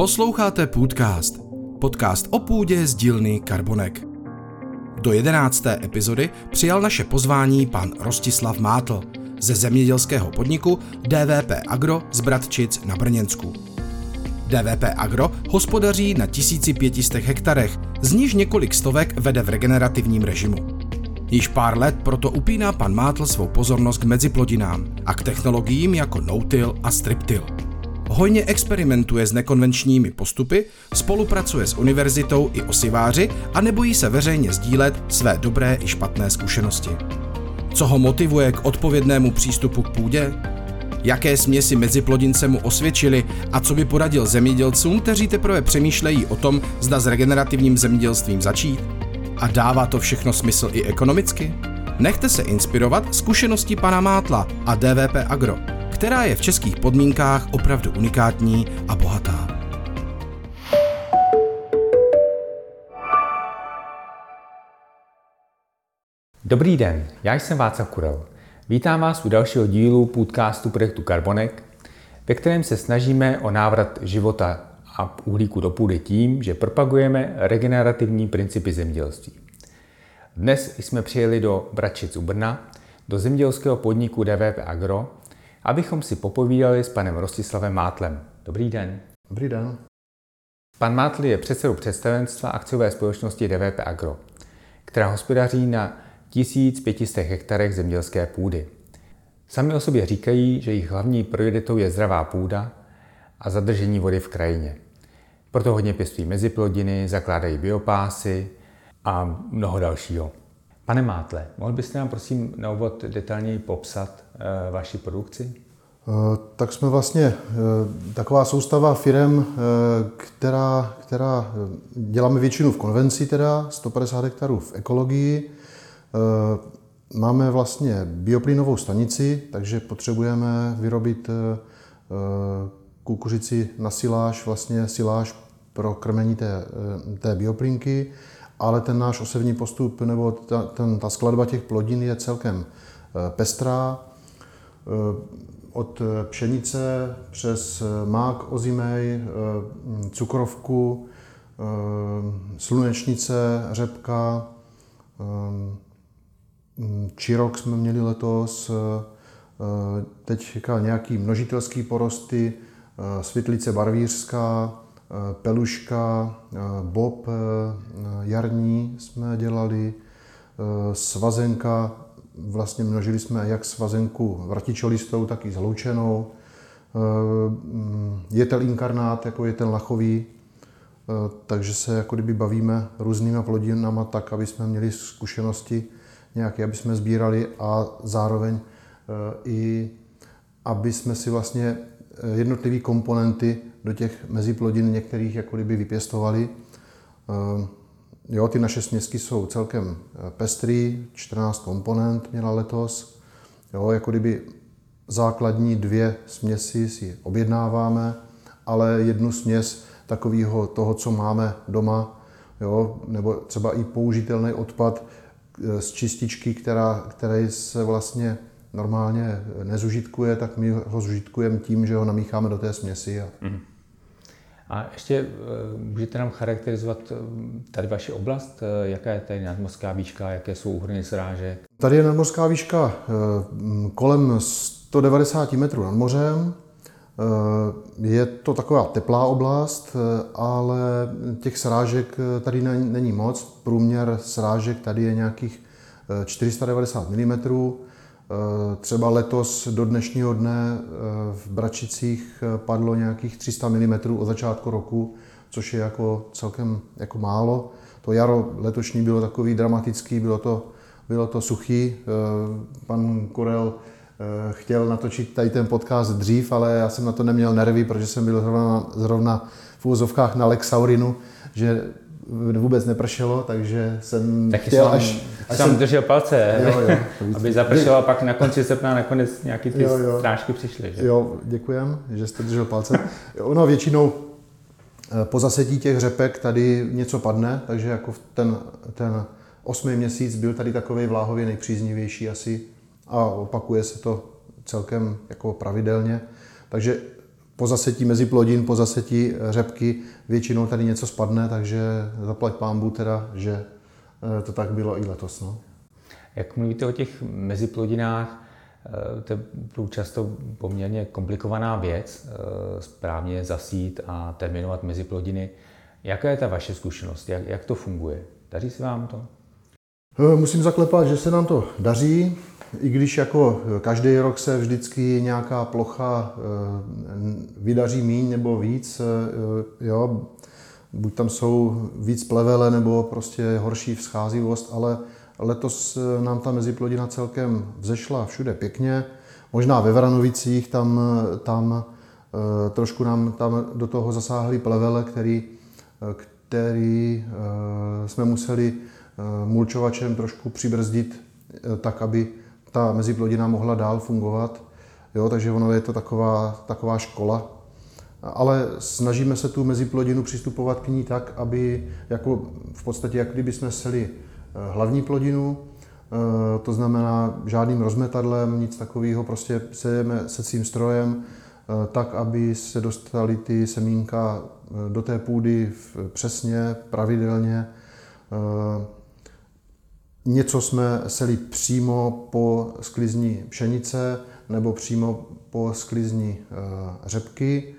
Posloucháte Půdcast, podcast o půdě z dílny Karbonek. Do jedenácté epizody přijal naše pozvání pan Rostislav Mátl ze zemědělského podniku DVP Agro z Bratčic na Brněnsku. DVP Agro hospodaří na 1500 hektarech, z níž několik stovek vede v regenerativním režimu. Již pár let proto upíná pan Mátl svou pozornost k meziplodinám a k technologiím jako no-till a strip-till. Hojně experimentuje s nekonvenčními postupy, spolupracuje s univerzitou i osiváři a nebojí se veřejně sdílet své dobré i špatné zkušenosti. Co ho motivuje k odpovědnému přístupu k půdě? Jaké směsi meziplodince mu osvědčili a co by poradil zemědělcům, kteří teprve přemýšlejí o tom, zda s regenerativním zemědělstvím začít? A dává to všechno smysl i ekonomicky? Nechte se inspirovat zkušeností pana Mátla a DVP Agro, která je v českých podmínkách opravdu unikátní a bohatá. Dobrý den, já jsem Václav Kurel. Vítám vás u dalšího dílu podcastu projektu Carbonek, ve kterém se snažíme o návrat života a uhlíku do půdy tím, že propagujeme regenerativní principy zemědělství. Dnes jsme přijeli do Bratčic u Brna, do zemědělského podniku DVP Agro, abychom si popovídali s panem Rostislavem Mátlem. Dobrý den. Dobrý den. Pan Mátl je předsedou představenstva akciové společnosti DVP Agro, která hospodaří na 1500 hektarech zemědělské půdy. Sami o sobě říkají, že jejich hlavní prioritou je zdravá půda a zadržení vody v krajině. Proto hodně pěstují meziplodiny, zakládají biopásy a mnoho dalšího. Pane Mátle, mohl byste nám prosím na úvod detailněji popsat e, vaši produkci? Eh, tak jsme vlastně eh, taková soustava firm, která, která děláme většinu v konvenci, teda 150 hektarů v ekologii. Máme vlastně bioplynovou stanici, takže potřebujeme vyrobit kukuřici na siláž, vlastně siláž pro krmení té, té bioplynky ale ten náš osevní postup nebo ta, ten, ta skladba těch plodin je celkem eh, pestrá. Eh, od pšenice přes mák ozimej, eh, cukrovku, slunečnice, řepka, čirok jsme měli letos, teď nějaký množitelský porosty, světlice barvířská, peluška, bob jarní jsme dělali, svazenka, vlastně množili jsme jak svazenku vratičolistou, tak i zloučenou, jetel inkarnát, jako je ten lachový, takže se jako kdyby bavíme různýma plodinama tak, aby jsme měli zkušenosti nějaké, aby jsme sbírali a zároveň i aby jsme si vlastně jednotlivé komponenty do těch meziplodin některých jako kdyby vypěstovali. Eh, jo, ty naše směsky jsou celkem eh, pestrý, 14 komponent měla letos. Jo, jako kdyby základní dvě směsi si objednáváme, ale jednu směs takového toho, co máme doma, jo, nebo třeba i použitelný odpad eh, z čističky, která, který se vlastně normálně nezužitkuje, tak my ho zužitkujeme tím, že ho namícháme do té směsi. A... Mm. A ještě eh, můžete nám charakterizovat eh, tady vaši oblast? Eh, jaká je tady nadmorská výška, jaké jsou úhrny srážek? Tady je nadmorská výška kolem 190 metrů nad mořem. Je to taková teplá oblast, ale těch srážek tady není moc. Průměr srážek tady je nějakých 490 mm. Eh, třeba letos do dnešního dne eh, v Bračicích eh, padlo nějakých 300 mm od začátku roku, což je jako celkem jako málo. To jaro letošní bylo takový dramatický, bylo to, bylo to suchý. Pan Kurel chtěl natočit tady ten podcast dřív, ale já jsem na to neměl nervy, protože jsem byl zrovna, zrovna v úzovkách na Lexaurinu, že vůbec nepršelo, takže jsem Taky chtěl jsem, až... až jsem držel palce, jo, jo, aby zapršelo a pak na konci srpna nakonec nějaký ty jo, jo. strážky přišly. Že? Jo, děkujem, že jste držel palce. Ono většinou eh, po zasetí těch řepek tady něco padne, takže jako ten, ten osmý měsíc byl tady takový vláhově nejpříznivější asi a opakuje se to celkem jako pravidelně. Takže po zasetí mezi plodin, po zasetí řepky většinou tady něco spadne, takže zaplať pámbu teda, že to tak bylo i letos. No. Jak mluvíte o těch meziplodinách, to je často poměrně komplikovaná věc, správně zasít a terminovat meziplodiny. Jaká je ta vaše zkušenost? Jak, jak to funguje? Daří se vám to? Eh, musím zaklepat, že se nám to daří, i když jako každý rok se vždycky nějaká plocha eh, vydaří míň nebo víc, eh, jo, buď tam jsou víc plevele nebo prostě horší vzcházivost, ale letos nám ta meziplodina celkem vzešla všude pěkně. Možná ve Vranovicích tam, tam trošku nám tam do toho zasáhly plevele, který, který jsme museli Eh, mulčovačem trošku přibrzdit eh, tak, aby ta meziplodina mohla dál fungovat. Jo, takže ono je to taková, taková škola. Ale snažíme se tu meziplodinu přistupovat k ní tak, aby jako v podstatě, jak kdyby jsme seli eh, hlavní plodinu, to znamená žádným rozmetadlem, nic takového, prostě sejeme secím strojem, tak, aby se dostaly ty semínka do té půdy přesně, pravidelně. Něco jsme seli přímo po sklizni pšenice nebo přímo po sklizni eh, řepky.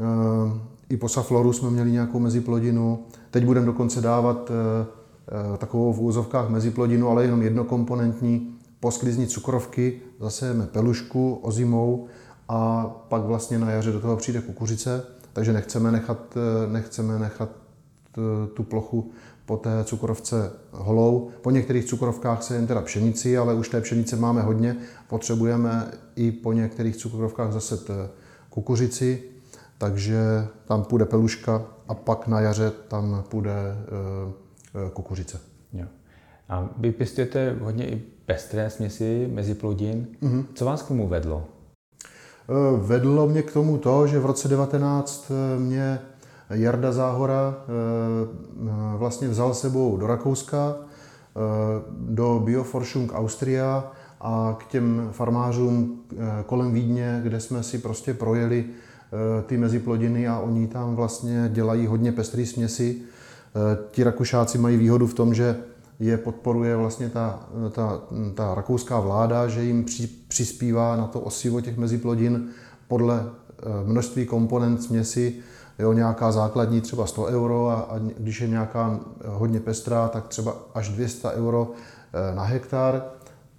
Eh, I po safloru jsme měli nějakou meziplodinu. Teď budeme dokonce dávat eh, takovou v úzovkách meziplodinu, ale jenom jednokomponentní. Po sklizni cukrovky zasejeme pelušku ozimou a pak vlastně na jaře do toho přijde kukuřice, takže nechceme nechat, nechceme nechat tu plochu po té cukrovce holou. Po některých cukrovkách se jen teda pšenici, ale už té pšenice máme hodně. Potřebujeme i po některých cukrovkách zase kukuřici, takže tam půjde peluška a pak na jaře tam půjde e, kukuřice. Jo. A vy pěstujete hodně i pestré směsi mezi plodin. Mm-hmm. Co vás k tomu vedlo? E, vedlo mě k tomu to, že v roce 19 mě Jarda Záhora eh, eh, vlastně vzal sebou do Rakouska, eh, do Bioforschung Austria a k těm farmářům kolem Vídně, kde jsme si prostě projeli ty meziplodiny a oni tam vlastně dělají hodně pestrý směsi. Ti Rakušáci mají výhodu v tom, že je podporuje vlastně ta, ta, ta rakouská vláda, že jim při, přispívá na to osivo těch meziplodin podle množství komponent směsi, jo, nějaká základní třeba 100 euro a, a když je nějaká hodně pestrá, tak třeba až 200 euro eh, na hektar.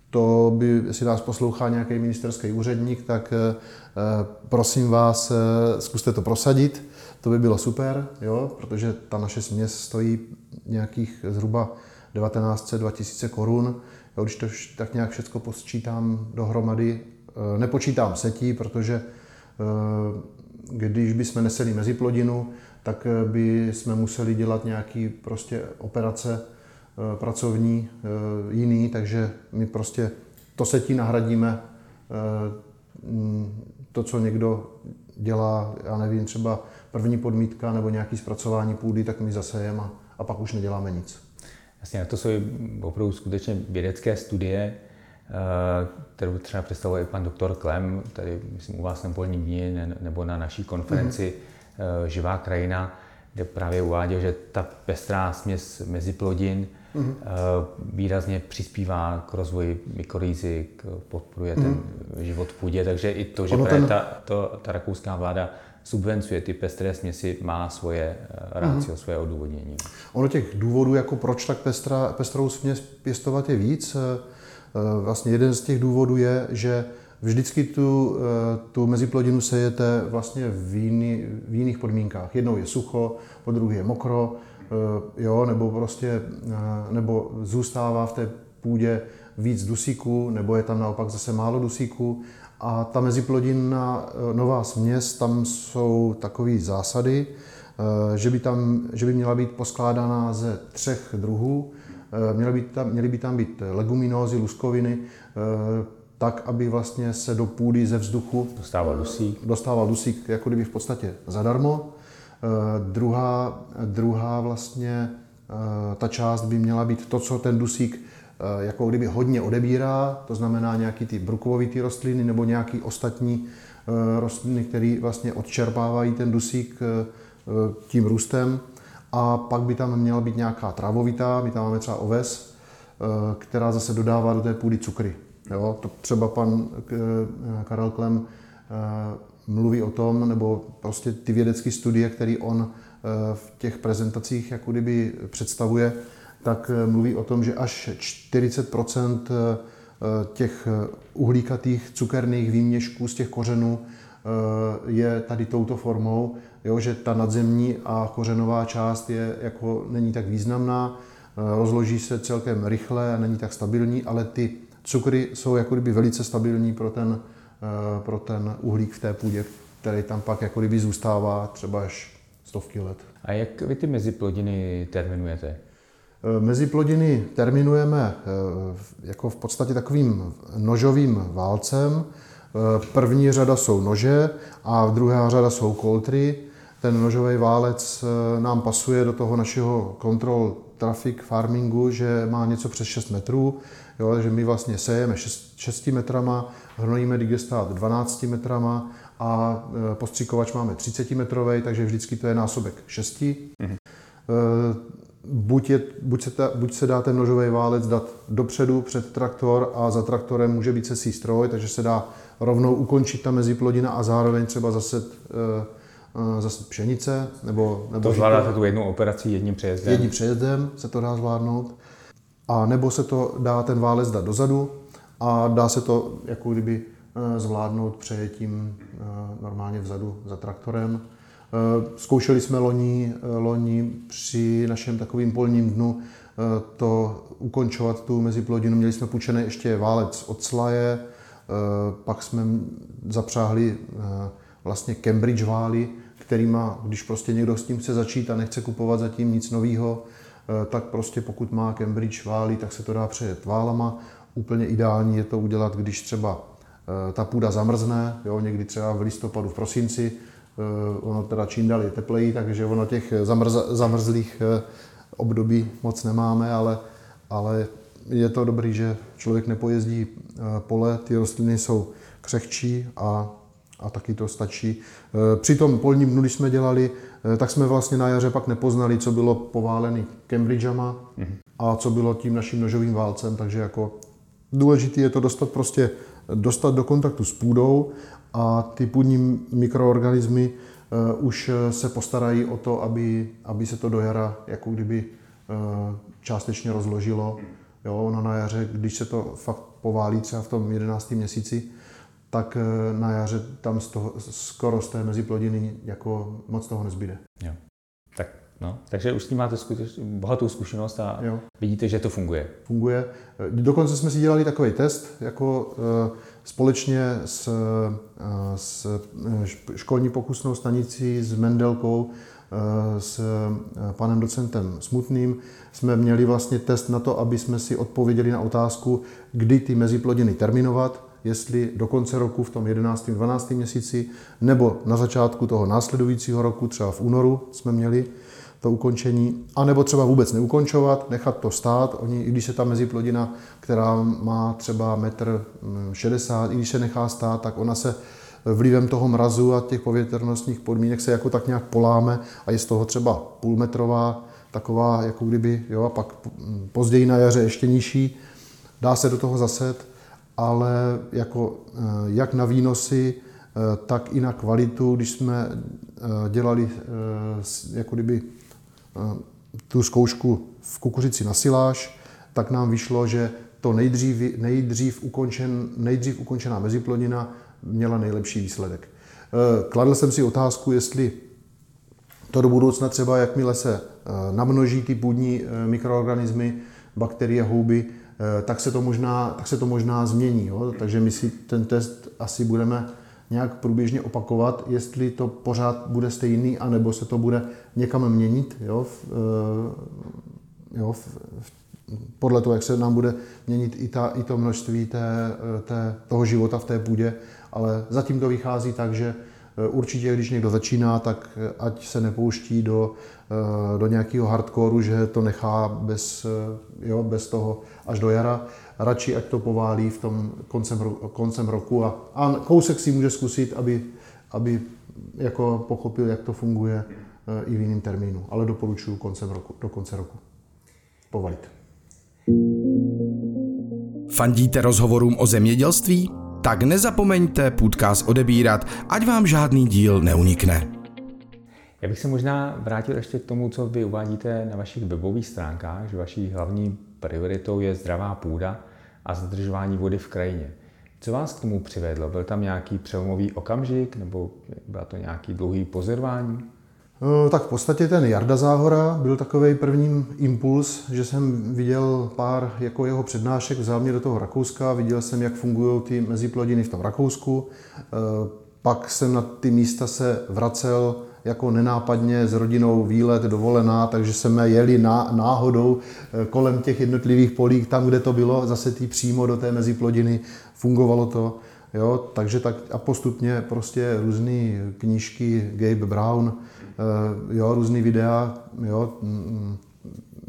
To by, jestli nás poslouchá nějaký ministerský úředník, tak eh, eh, prosím vás, zkuste to prosadit. To by bylo super, jo, protože ta naše směs stojí nějakých zhruba 1900-2000 korun. Jo, když to tak nějak všechno posčítám dohromady, nepočítám setí, protože když bychom neseli meziplodinu, tak eh, by jsme museli dělat nějaký prostě operace eh, pracovní eh, jiný, takže my prostě to setí nahradíme mm, to, co někdo dělá, já nevím, třeba první podmítka nebo nějaký zpracování půdy, tak my zasejeme a, a pak už neděláme nic. Jasně, to jsou opravdu skutečně vědecké studie, kterou třeba představuje i pan doktor Klem, tady myslím u vás na Polním dní nebo na naší konferenci mm-hmm. Živá krajina, kde právě uváděl, že ta pestrá směs meziplodin mm-hmm. výrazně přispívá k rozvoji mikorýzik, podporuje mm-hmm. ten mhm. život v půdě, takže i to, že právě ten... ta, to, ta rakouská vláda subvencuje ty pestré směsi, má svoje rácio, mm-hmm. svoje odůvodnění. Ono těch důvodů, jako proč tak pestra, pestrou směs pěstovat je víc. Eh, vlastně jeden z těch důvodů je, že vždycky tu, eh, tu meziplodinu sejete vlastně v, jiný, v jiných podmínkách. Jednou je sucho, po druhé je mokro, eh, jo, nebo prostě, nebo zůstává v té půdě víc dusíku, nebo je tam naopak zase málo dusíku. A ta meziplodina, nová směs, tam jsou takové zásady, že by, tam, že by měla být poskládaná ze třech druhů. Eh, měly by tam, měly by tam být leguminózy, luskoviny, eh, tak, aby vlastně se do půdy ze vzduchu dostával dusík, dostával dusík jako kdyby v podstatě zadarmo. Eh, druhá, druhá vlastně ta část by měla být to, co ten dusík jako kdyby hodně odebírá, to znamená nějaký ty brukovovité rostliny nebo nějaký ostatní rostliny, které vlastně odčerpávají ten dusík tím růstem. A pak by tam měla být nějaká trávovitá, my tam máme třeba oves, která zase dodává do té půdy cukry. Jo, to třeba pan Karel Klem mluví o tom, nebo prostě ty vědecké studie, které on eh, v těch prezentacích jako kdyby představuje, tak eh, mluví o tom, že až 40 eh, těch uhlíkatých cukerných výměšků z těch kořenů je tady touto formou, jo, že ta nadzemní a kořenová část je jako není tak významná, rozloží se celkem rychle a není tak stabilní, ale ty cukry jsou jako kdyby velice stabilní pro ten, Eh, pro ten uhlík v té půdě, který tam pak jako kdyby zůstává třeba až stovky let. A jak vy ty meziplodiny terminujete? Eh, meziplodiny terminujeme eh, jako v podstatě takovým nožovým válcem. První řada jsou nože a druhá řada jsou koltry. Ten nožový válec nám pasuje do toho našeho control traffic farmingu, že má něco přes 6 metrů. Jo, takže my vlastně sejeme 6, 6 metrama, hnojíme digestát 12 metrama a e, postříkovač máme 30 metrový, takže vždycky to je násobek 6. Mm-hmm. Buď, je, buď, se ta, buď se dá ten nožový válec dát dopředu před traktor a za traktorem může být sesí stroj, takže se dá rovnou ukončit ta meziplodina a zároveň třeba zase e, zase pšenice. Nebo, nebo to zvládáte tu jednu operaci jedním přejezdem? Jedním přejezdem se to dá zvládnout. A nebo se to dá ten válec dát dozadu a dá se to jako kdyby eh, zvládnout přejetím normálně vzadu za traktorem. Eh, zkoušeli jsme loni, loni při našem takovým polním dnu to ukončovat tu meziplodinu. Měli jsme půjčený ještě válec od slaje, pak jsme zapřáhli vlastně Cambridge vály, kterýma, když prostě někdo s tím chce začít a nechce kupovat zatím nic nového, Eh, tak prostě pokud má Cambridge válí, tak se to dá přejet válama. Úplně ideální je to udělat, když třeba eh, ta půda zamrzne, jo, někdy třeba v listopadu, v prosinci, eh, ono teda čím dál je tepleji, takže ono těch zamrz, zamrzlých období moc nemáme, ale, ale je to dobrý, že člověk nepojezdí pole, ty rostliny jsou křehčí a, a taky to stačí. Při tom polním dnu, když jsme dělali, Eh, tak jsme vlastně na jaře pak nepoznali, co bylo poválený Cambridgeama mm-hmm. a co bylo tím naším nožovým válcem, takže jako důležité je to dostat prostě, dostat do kontaktu s půdou a ty půdní mikroorganismy uh, už eh, se postarají o to, aby, aby se to do jara jako kdyby uh, částečně rozložilo. Jo, ono na jaře, když se to fakt poválí třeba v tom 11. měsíci, tak eh, na jaře tam z toho, skoro z té meziplodiny jako moc toho nezbyde. Jo. Tak, no, takže už s tím máte skutečně bohatou zkušenost a jo. vidíte, že to funguje. Funguje. Eh, dokonce jsme si dělali takový test jako společně s, e, s školní pokusnou stanicí s Mendelkou s panem docentem Smutným jsme měli vlastně test na to, aby jsme si odpověděli na otázku, kdy ty meziplodiny terminovat, jestli do konce roku v tom 11. 12. měsíci nebo na začátku toho následujícího roku, třeba v únoru jsme měli to ukončení, anebo třeba vůbec neukončovat, nechat to stát. Oni, i když je ta meziplodina, která má třeba metr 60, mm, i když se nechá stát, tak ona se vlivem toho mrazu a těch povětrnostních podmínek se jako tak nějak poláme a je z toho třeba půlmetrová, taková jako kdyby, jo, a pak později na jaře ještě nižší. Dá se do toho zaset ale jako, eh, jak na výnosy, eh, tak i na kvalitu, když jsme eh, dělali jako kdyby tu zkoušku v kukuřici na siláž, tak nám vyšlo, že to nejdřív, nejdřív, ukončen, nejdřív ukončená meziplodina měla nejlepší výsledek. Kladl jsem si otázku, jestli to do budoucna třeba, jakmile se namnoží ty půdní mikroorganismy, bakterie, houby, Eh, tak se to možná, tak se to možná změní. Jo? Takže my si ten test asi budeme nějak průběžně opakovat, jestli to pořád bude stejný, anebo se to bude někam měnit, jo? V, eh, jo? V, podle toho, jak se nám bude měnit i, ta, i to množství té, té, toho života v té půdě, ale zatím to vychází tak, že určitě, když někdo začíná, tak ať se nepouští do, do nějakého hardcoreu, že to nechá bez, jo, bez toho až do jara. Radši, ať to poválí v tom koncem, koncem roku a, a kousek si může zkusit, aby, aby jako pochopil, jak to funguje i v jiném termínu. Ale doporučuji koncem roku, do konce roku povalit. Fandíte rozhovorům o zemědělství? Tak nezapomeňte podcast odebírat, ať vám žádný díl neunikne. Já bych se možná vrátil ještě k tomu, co vy uvádíte na vašich webových stránkách, že vaší hlavní prioritou je zdravá půda a zadržování vody v krajině. Co vás k tomu přivedlo? Byl tam nějaký přelomový okamžik nebo byla to nějaký dlouhý pozorování? No, tak v podstatě ten Jarda Záhora byl takový první impuls, že jsem viděl pár jako jeho přednášek, mě do toho Rakouska, viděl jsem, jak fungují ty meziplodiny v tom Rakousku. E, pak jsem na ty místa se vracel jako nenápadně s rodinou výlet, dovolená, takže jsme jeli náhodou e, kolem těch jednotlivých polí, tam, kde to bylo, zase ty přímo do té meziplodiny, fungovalo to. Jo, takže tak a postupně prostě různé knížky, Gabe Brown, Eh, jo, různý videa, jo, mm,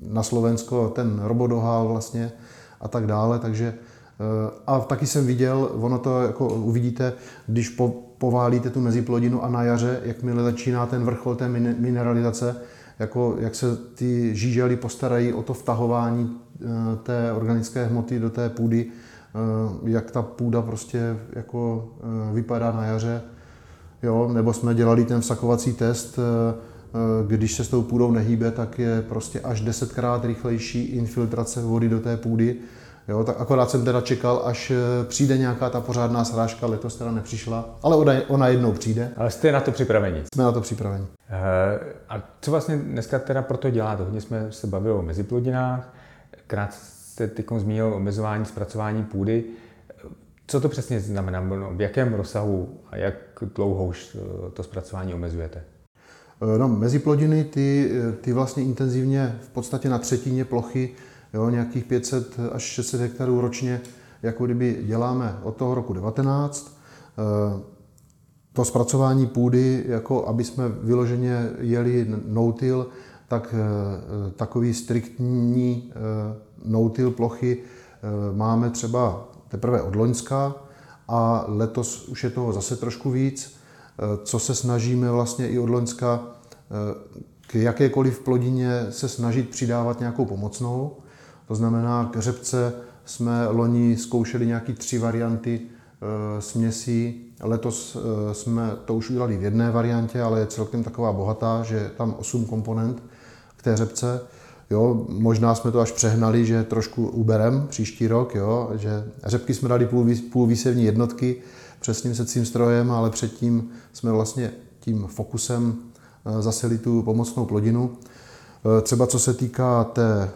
na Slovensko ten robodohál vlastně a tak dále, takže eh, a taky jsem viděl, ono to jako uvidíte, když po, poválíte tu meziplodinu a na jaře, jakmile začíná ten vrchol té mineralizace, jako jak se ty žížely postarají o to vtahování eh, té organické hmoty do té půdy, jak ta půda prostě jako vypadá na jaře, jo, nebo jsme dělali ten vsakovací test, eh, eh, když se s tou půdou nehýbe, tak je prostě až desetkrát rychlejší infiltrace vody do té půdy. Jo, tak akorát jsem teda čekal, až eh, přijde nějaká ta pořádná srážka, letos teda nepřišla, ale ona, ona jednou přijde. Ale jste na to připraveni? Jsme na to připraveni. A co vlastně dneska teda proto děláte? Hodně jsme se bavili o meziplodinách, krát jste teď zmínil omezování zpracování půdy. Co to přesně znamená? V jakém rozsahu a jak dlouho už eh, to zpracování omezujete? Eh, no, meziplodiny, ty, ty vlastně intenzivně v podstatě na třetině plochy, jo, nějakých 500 až 600 hektarů ročně, jako kdyby děláme od toho roku 19. To zpracování půdy, jako aby jsme vyloženě jeli no-till, tak takový striktní no-till plochy máme třeba teprve od Loňska a letos už je toho zase trošku víc, eh, co se snažíme vlastně i od Loňska eh, k jakékoliv plodině se snažit přidávat nějakou pomocnou. To znamená, k řepce jsme loni zkoušeli nějaký tři varianty eh, směsí. Letos jsme to už udělali v jedné variantě, ale je celkem taková bohatá, že je tam osm komponent k té řepce. Jo, možná jsme to až přehnali, že trošku uberem příští rok, jo, že řepky jsme dali půl, půl výsevní jednotky přesným secím strojem, ale předtím jsme vlastně tím fokusem eh, zaseli tu pomocnou plodinu. Třeba co se týká té,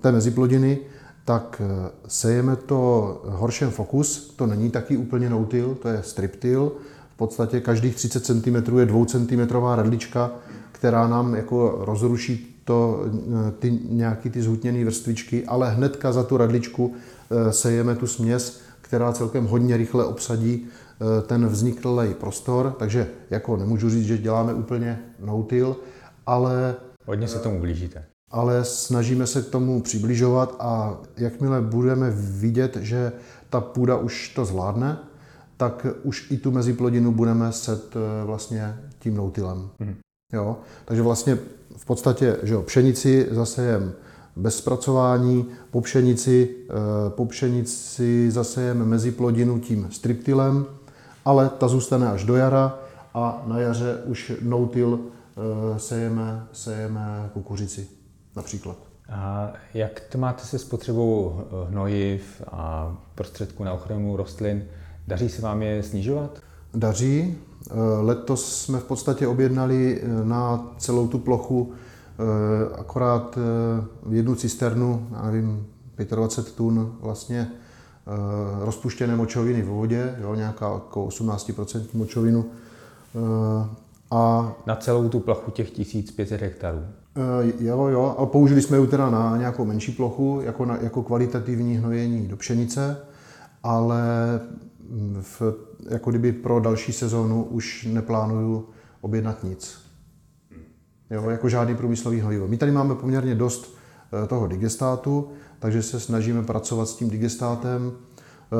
té meziplodiny, tak sejeme to horšem fokus, to není taky úplně noutil, to je striptil. V podstatě každých 30 cm je 2 cm radlička, která nám jako rozruší to, eh, ty, nějaký ty zhutněné vrstvičky, ale hnedka za tu radličku eh, sejeme tu směs, která celkem hodně rychle obsadí eh, ten vzniklý prostor, takže jako nemůžu říct, že děláme úplně no-till, ale... Hodně se tomu blížíte. Ale snažíme se k tomu přibližovat a jakmile budeme vidět, že ta půda už to zvládne, tak už i tu meziplodinu budeme set vlastně tím noutilem. Hmm. Jo? Takže vlastně v podstatě že jo, pšenici zasejem bez zpracování, po pšenici, eh, po pšenici zasejem mezi plodinu tím striptilem, ale ta zůstane až do jara a na jaře už no-till eh, sejeme, sejeme kukuřici například. A jak to máte se spotřebou eh, hnojiv a prostředků na ochranu rostlin? Daří se vám je snižovat? Daří. Eh, letos jsme v podstatě objednali eh, na celou tu plochu akorát jednu cisternu, já nevím, 25 tun vlastně rozpuštěné močoviny v vodě, jo, nějaká jako 18% močovinu. A na celou tu plochu těch 1500 hektarů? Jo, jo, ale použili jsme ji teda na nějakou menší plochu, jako, na, jako kvalitativní hnojení do pšenice, ale v, jako kdyby pro další sezónu už neplánuju objednat nic. Jo, jako žádný průmyslový hnojivo. My tady máme poměrně dost eh, toho digestátu, takže se snažíme pracovat s tím digestátem eh,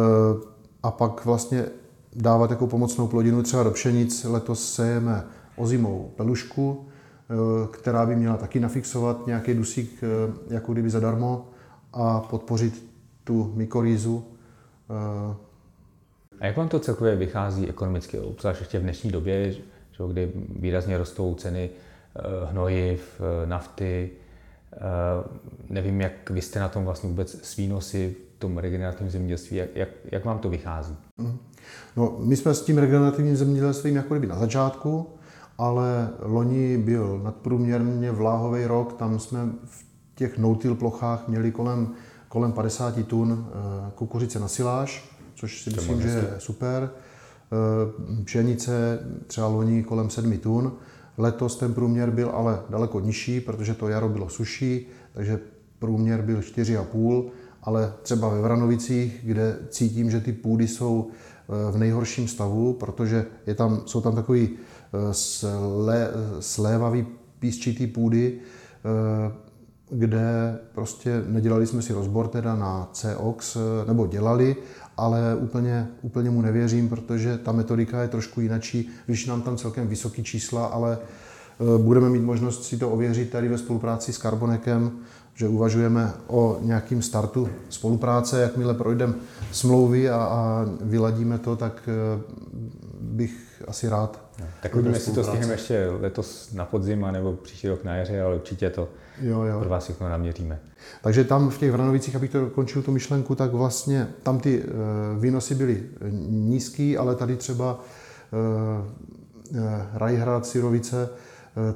a pak vlastně dávat jako pomocnou plodinu třeba do pšenic. Letos sejeme ozimou pelušku, eh, která by měla taky nafixovat nějaký dusík jako kdyby zadarmo a podpořit tu mykorýzu. A jak vám to celkově vychází ekonomicky, obzvlášť ještě v dnešní době, kdy výrazně rostou ceny Eh, hnojiv, eh, nafty. Eh, nevím, jak vy jste na tom vlastně vůbec s výnosy v tom regenerativním zemědělství, jak, jak, jak vám to vychází? Mhm. No, my jsme s tím regenerativním zemědělstvím jako kdyby na začátku, ale loni byl nadprůměrně vláhový rok, tam jsme v těch no plochách měli kolem, kolem 50 tun kukuřice na siláž, což si myslím, že je super. Pšenice třeba loni kolem 7 tun. Letos ten průměr byl ale daleko nižší, protože to jaro bylo suší, takže průměr byl 4,5, ale třeba ve Vranovicích, kde cítím, že ty půdy jsou eh, v nejhorším stavu, protože je tam, jsou tam takový eh, slé, slévavý písčitý půdy, eh, kde prostě nedělali jsme si rozbor teda na COX, nebo dělali, ale úplně, úplně mu nevěřím, protože ta metodika je trošku jinačí, když nám tam celkem vysoké čísla, ale e, budeme mít možnost si to ověřit tady ve spolupráci s Carbonekem, že uvažujeme o nějakým startu spolupráce, jakmile projdeme smlouvy a, a vyladíme to, tak bych asi rád. No, tak uvidíme, jestli to stihneme ještě letos na podzim, nebo příští rok na jaře, ale určitě to jo, jo. pro vás všechno naměříme. Takže tam v těch Vranovicích, abych to končil tu myšlenku, tak vlastně tam ty eh, výnosy byly nízký, ale tady třeba eh, eh, Rajhrad, Sirovice,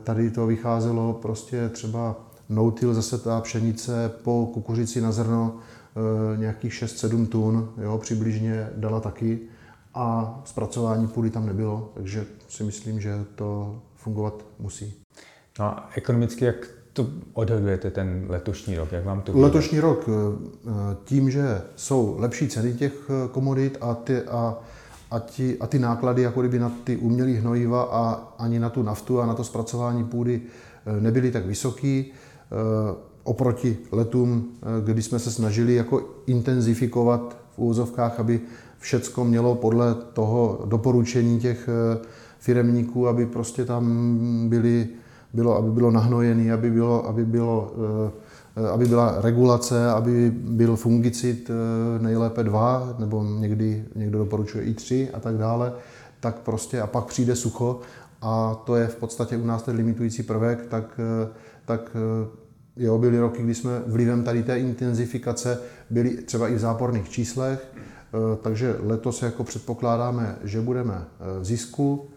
tady to vycházelo prostě třeba noutil zase ta pšenice po kukuřici na zrno nějakých 6-7 tun, jo, přibližně dala taky a zpracování půdy tam nebylo, takže si myslím, že to fungovat musí. No a ekonomicky jak to odhadujete ten letošní rok? Jak vám to bude? Letošní rok eh, tím, že jsou lepší ceny těch eh, komodit a ty, a, a, ti, a ty náklady jako kdyby na ty umělé hnojiva a ani na tu naftu a na to zpracování půdy eh, nebyly tak vysoký oproti letům, kdy jsme se snažili jako intenzifikovat v úvozovkách, aby všecko mělo podle toho doporučení těch firemníků, aby prostě tam byly bylo, aby bylo nahnojený, aby, bylo, aby, bylo, eh, aby byla regulace, aby byl fungicid eh, nejlépe dva, nebo někdy někdo doporučuje i tři a tak dále, tak prostě a pak přijde sucho a to je v podstatě u nás ten limitující prvek, tak, eh, tak jo, byly roky, kdy jsme vlivem tady té intenzifikace byli třeba i v záporných číslech, takže letos jako předpokládáme, že budeme v zisku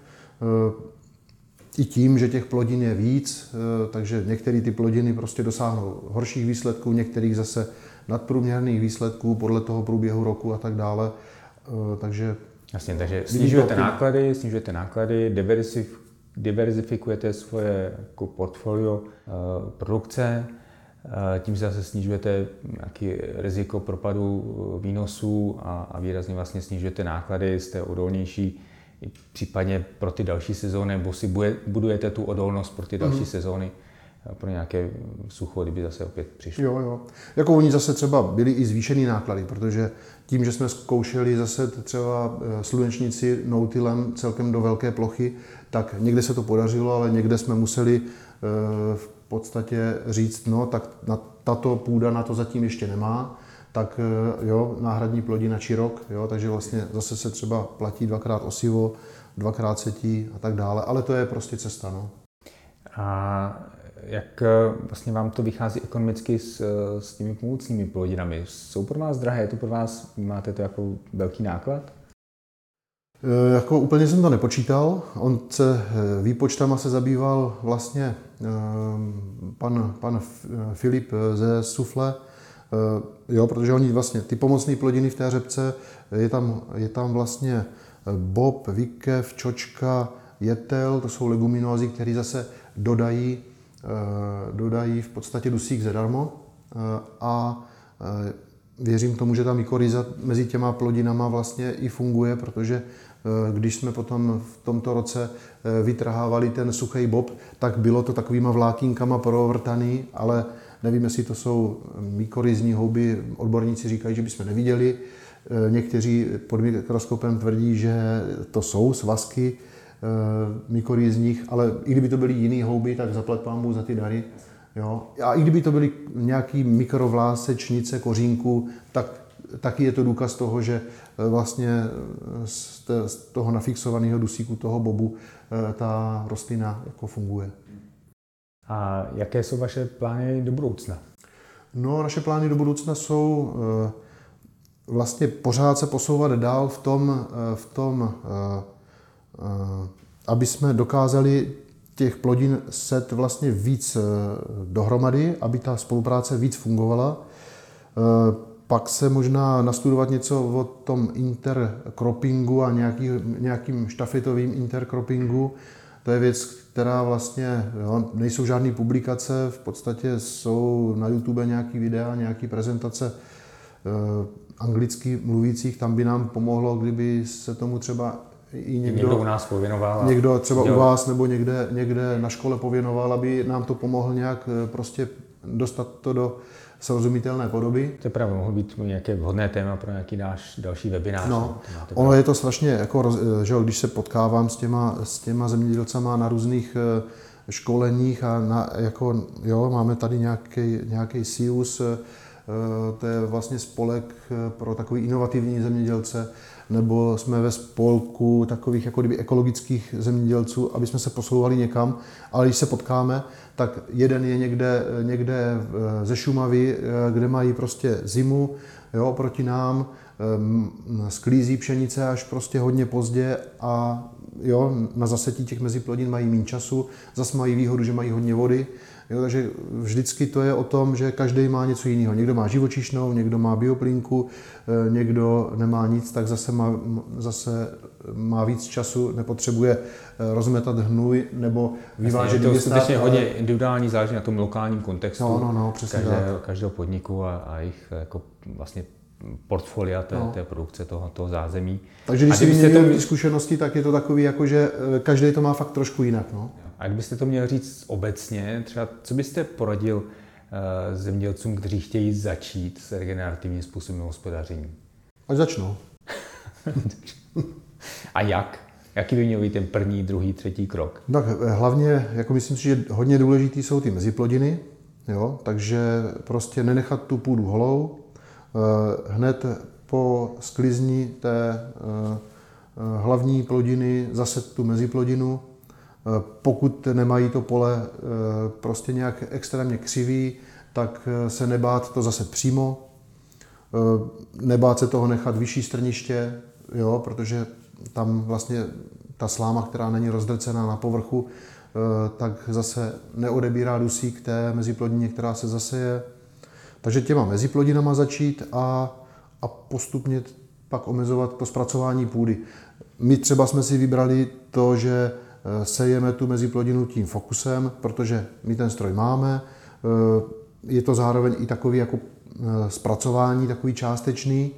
i tím, že těch plodin je víc, eh, takže některé ty plodiny prostě dosáhnou horších výsledků, některých zase nadprůměrných výsledků podle toho průběhu roku a tak dále. Eh, takže Jasně, takže snižujete náklady, snižujete náklady, diverzifikujete svoje jako portfolio eh, produkce, tím zase snižujete nějaký riziko propadu výnosů a, a výrazně vlastně snižujete náklady, jste odolnější případně pro ty další sezóny, nebo si budujete tu odolnost pro ty další mm. sezóny, eh, pro nějaké sucho, kdyby zase opět přišlo. Jo, jo. Jako oni zase třeba byli i zvýšený náklady, protože tím, že jsme zkoušeli zase třeba eh, slunečnici noutilem celkem do velké plochy, tak někde se to podařilo, ale někde jsme museli eh, v podstatě říct, no tak na tato půda na to zatím ještě nemá, tak eh, jo, náhradní plodina rok, jo, takže vlastně zase se třeba platí dvakrát osivo, dvakrát setí a tak dále, ale to je prostě cesta. No. A jak eh, vlastně vám to vychází ekonomicky s, s těmi pomocnými plodinami? Jsou pro vás drahé? Je to pro vás, máte to jako velký náklad? E, jako úplně jsem to nepočítal. On se výpočtama se zabýval vlastně e, pan, pan Filip ze Sufle, Eh, jo, protože oni vlastně, ty pomocné plodiny v té řepce, je tam, je tam vlastně eh, bob, vikev, čočka, jetel, to jsou leguminózy, které zase dodají, eh, dodají v podstatě dusík zadarmo a věřím tomu, že ta mykorýza mezi těma plodinama vlastně i funguje, protože když jsme potom v tomto roce vytrhávali ten suchý bob, tak bylo to takovýma vlákínkama provrtaný, ale nevím, jestli to jsou mykorizní houby, odborníci říkají, že bychom neviděli. Někteří pod mikroskopem tvrdí, že to jsou svazky mykorizních, ale i kdyby to byly jiný houby, tak zaplať pámu za ty dary. Jo? A i kdyby to byly nějaký mikrovlásečnice kořínku, tak taky je to důkaz toho, že e, vlastně e, z toho nafixovaného dusíku toho bobu e, ta rostlina jako funguje. A jaké jsou vaše plány do budoucna? No, naše plány do budoucna jsou vlastně pořád se posouvat dál v tom, v tom aby jsme dokázali těch plodin set vlastně víc dohromady, aby ta spolupráce víc fungovala pak se možná nastudovat něco o tom intercroppingu a nějaký, nějakým štafetovým intercroppingu. To je věc, která vlastně, jo, nejsou žádné publikace, v podstatě jsou na YouTube nějaký videa, nějaký prezentace eh, anglicky mluvících, tam by nám pomohlo, kdyby se tomu třeba i někdo, někdo u nás pověnoval. Někdo třeba u vás nebo někde, někde na škole pověnoval, aby nám to pomohlo nějak eh, prostě dostat to do, srozumitelné podoby. To je pravda, mohl být nějaké vhodné téma pro nějaký náš další webinář. No, ono je to strašně, jako, že když se potkávám s těma, s těma zemědělcama na různých eh, školeních a na, jako, jo, máme tady nějaký, nějaký SIUS, eh, to je vlastně spolek eh, pro takový inovativní zemědělce, nebo jsme ve spolku takových jako kdyby ekologických zemědělců, aby jsme se posouvali někam, ale když se potkáme, tak jeden je někde, někde eh, ze Šumavy, eh, kde mají prostě zimu, jo, proti nám, eh, sklízí pšenice až prostě hodně pozdě a jo, na zasetí těch meziplodin mají méně času, zase mají výhodu, že mají hodně vody, Jo, takže vždycky to je o tom, že každý má něco jiného. Někdo má živočišnou, někdo má bioplínku, eh, někdo nemá nic, tak zase má, zase má víc času, nepotřebuje eh, rozmetat hnůj nebo vyvážet To je skutečně hodně individuální, záleží na tom lokálním kontextu no, no, no, přesně každého, každého podniku a, a jejich jako vlastně portfolia té, no. té produkce toho, toho zázemí. Takže když si vyměňujeme to... zkušenosti, tak je to takový, jako že eh, každý to má fakt trošku jinak. No? A kdybyste to měl říct obecně, třeba co byste poradil uh, zemědělcům, kteří chtějí začít s regenerativním způsobem hospodaření? Ať začnou. A jak? Jaký by měl být ten první, druhý, třetí krok? Tak eh, hlavně, jako myslím si, že hodně důležitý jsou ty meziplodiny, jo? takže prostě nenechat tu půdu holou, Eh, hned po sklizni té eh, hlavní plodiny zase tu meziplodinu. Eh, pokud nemají to pole prostě nějak extrémně křivý, tak se nebát to zase přímo, nebát se toho nechat vyšší strniště, jo, protože tam vlastně ta sláma, která není rozdrcená na povrchu, tak zase neodebírá dusík té meziplodině, která se zase je. Takže těma meziplodinama začít a, a postupně pak omezovat to zpracování půdy. My třeba jsme si vybrali to, že eh, sejeme tu meziplodinu tím fokusem, protože my ten stroj máme. Eh, je to zároveň i takový jako eh, zpracování, takový částečný.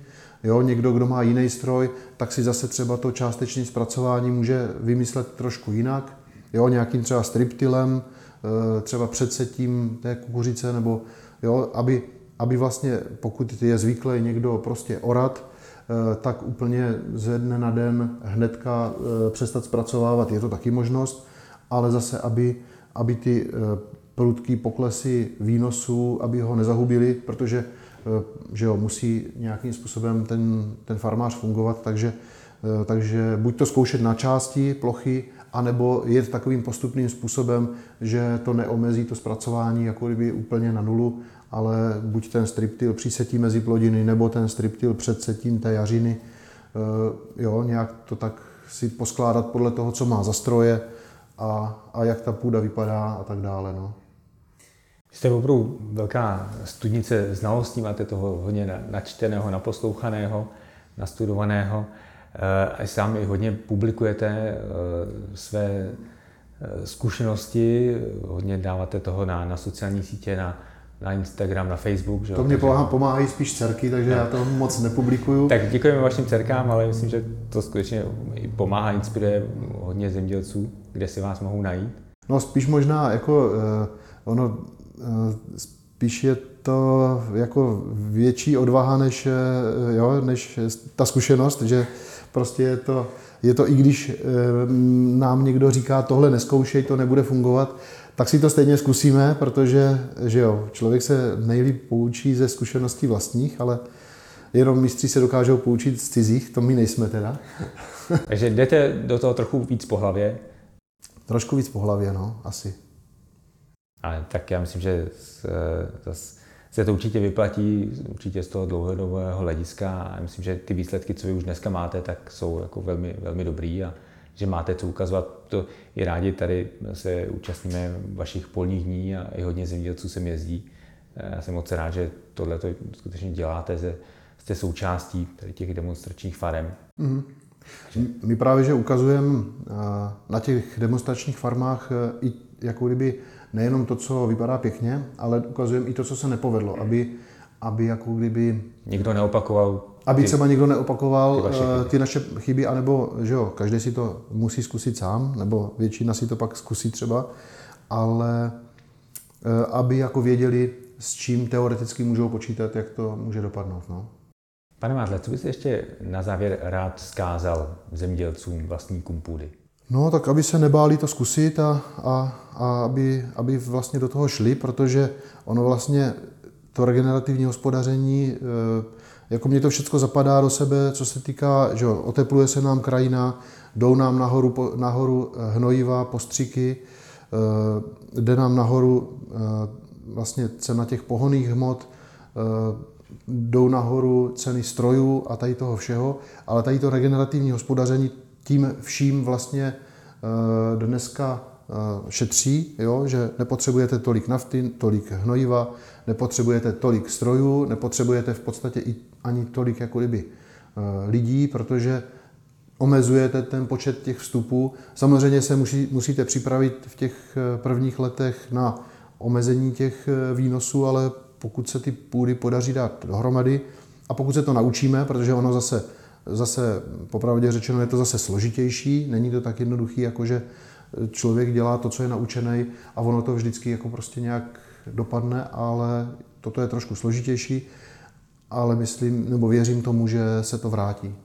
Jo, někdo, kdo má jiný stroj, tak si zase třeba to částečné zpracování může vymyslet trošku jinak. Jo, nějakým třeba striptilem, třeba předsetím té kukuřice, nebo jo, aby aby vlastně, pokud je zvyklý někdo prostě orat, eh, tak úplně ze dne na den hnedka eh, přestat zpracovávat, je to taky možnost, ale zase, aby, aby ty eh, prudký poklesy výnosů, aby ho nezahubili, protože že jo, musí nějakým způsobem ten, ten farmář fungovat, takže, takže buď to zkoušet na části plochy, anebo jet takovým postupným způsobem, že to neomezí to zpracování jako kdyby úplně na nulu ale buď ten striptil přísetí mezi plodiny, nebo ten striptil před setím té jařiny, eh, jo, nějak to tak si poskládat podle toho, co má za stroje a, a jak ta půda vypadá a tak dále. No. Jste opravdu velká studnice znalostí, máte toho hodně načteného, naposlouchaného, nastudovaného. Eh, a sám i hodně publikujete eh, své zkušenosti, hodně dáváte toho na, na sociální sítě, na na Instagram, na Facebook. Že to mě pomáhá, pomáhají spíš dcerky, takže no. já to moc nepublikuju. Tak děkujeme vašim dcerkám, ale myslím, že to skutečně pomáhá, inspiruje hodně zemědělců, kde si vás mohou najít. No spíš možná jako uh, ono uh, spíš je to jako větší odvaha než, uh, jo, než ta zkušenost, že prostě je to, je to i když uh, nám někdo říká tohle neskoušej, to nebude fungovat, tak si to stejně zkusíme, protože že jo, člověk se nejlíp poučí ze zkušeností vlastních, ale jenom mistři se dokážou poučit z cizích, to my nejsme teda. Takže jdete do toho trochu víc po hlavě? Trošku víc po hlavě, no, asi. Ale tak já myslím, že se to určitě vyplatí, určitě z toho dlouhodobého hlediska a myslím, že ty výsledky, co vy už dneska máte, tak jsou jako velmi, velmi dobrý a že máte co ukazovat. To i rádi tady se účastníme vašich polních dní a i hodně zemědělců sem jezdí. Já jsem moc rád, že tohle to skutečně děláte, že jste součástí tady těch demonstračních farem. Mm-hmm. My právě, že ukazujeme na těch demonstračních farmách e, i jako kdyby nejenom to, co vypadá pěkně, ale ukazujeme i to, co se nepovedlo, aby, aby jako kdyby... Nikdo neopakoval aby třeba někdo neopakoval ty, uh, ty naše chyby, anebo že jo, každý si to musí zkusit sám, nebo většina si to pak zkusí třeba, ale uh, aby jako věděli, s čím teoreticky můžou počítat, jak to může dopadnout. No. Pane Mádle, co byste ještě na závěr rád zkázal zemědělcům, vlastníkům půdy? No, tak aby se nebáli to zkusit a, a, a aby, aby vlastně do toho šli, protože ono vlastně to regenerativní hospodaření e, jako mě to všechno zapadá do sebe, co se týká, že jo, otepluje se nám krajina, jdou nám nahoru, nahoru eh, hnojiva, postřiky, eh, jde nám nahoru eh, vlastně cena těch pohoných hmot, jdou nahoru ceny strojů a tady toho všeho, ale tady to regenerativní hospodaření tím vším vlastně dneska šetří, jo, že nepotřebujete tolik nafty, tolik hnojiva, nepotřebujete tolik strojů, nepotřebujete v podstatě i ani tolik jako kdyby eh, lidí, protože omezujete ten počet těch vstupů. Samozřejmě se musí, musíte připravit v těch eh, prvních letech na omezení těch eh, výnosů, ale pokud se ty půdy podaří dát dohromady a pokud se to naučíme, protože ono zase, zase popravdě řečeno, je to zase složitější, není to tak jednoduchý, jako že člověk dělá to, co je naučený a ono to vždycky jako prostě nějak dopadne, ale toto je trošku složitější, ale myslím, nebo věřím tomu, že se to vrátí.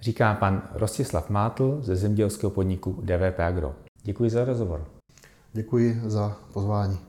Říká pan Rostislav Mátl ze zemědělského podniku DVP Agro. Děkuji za rozhovor. Děkuji za pozvání.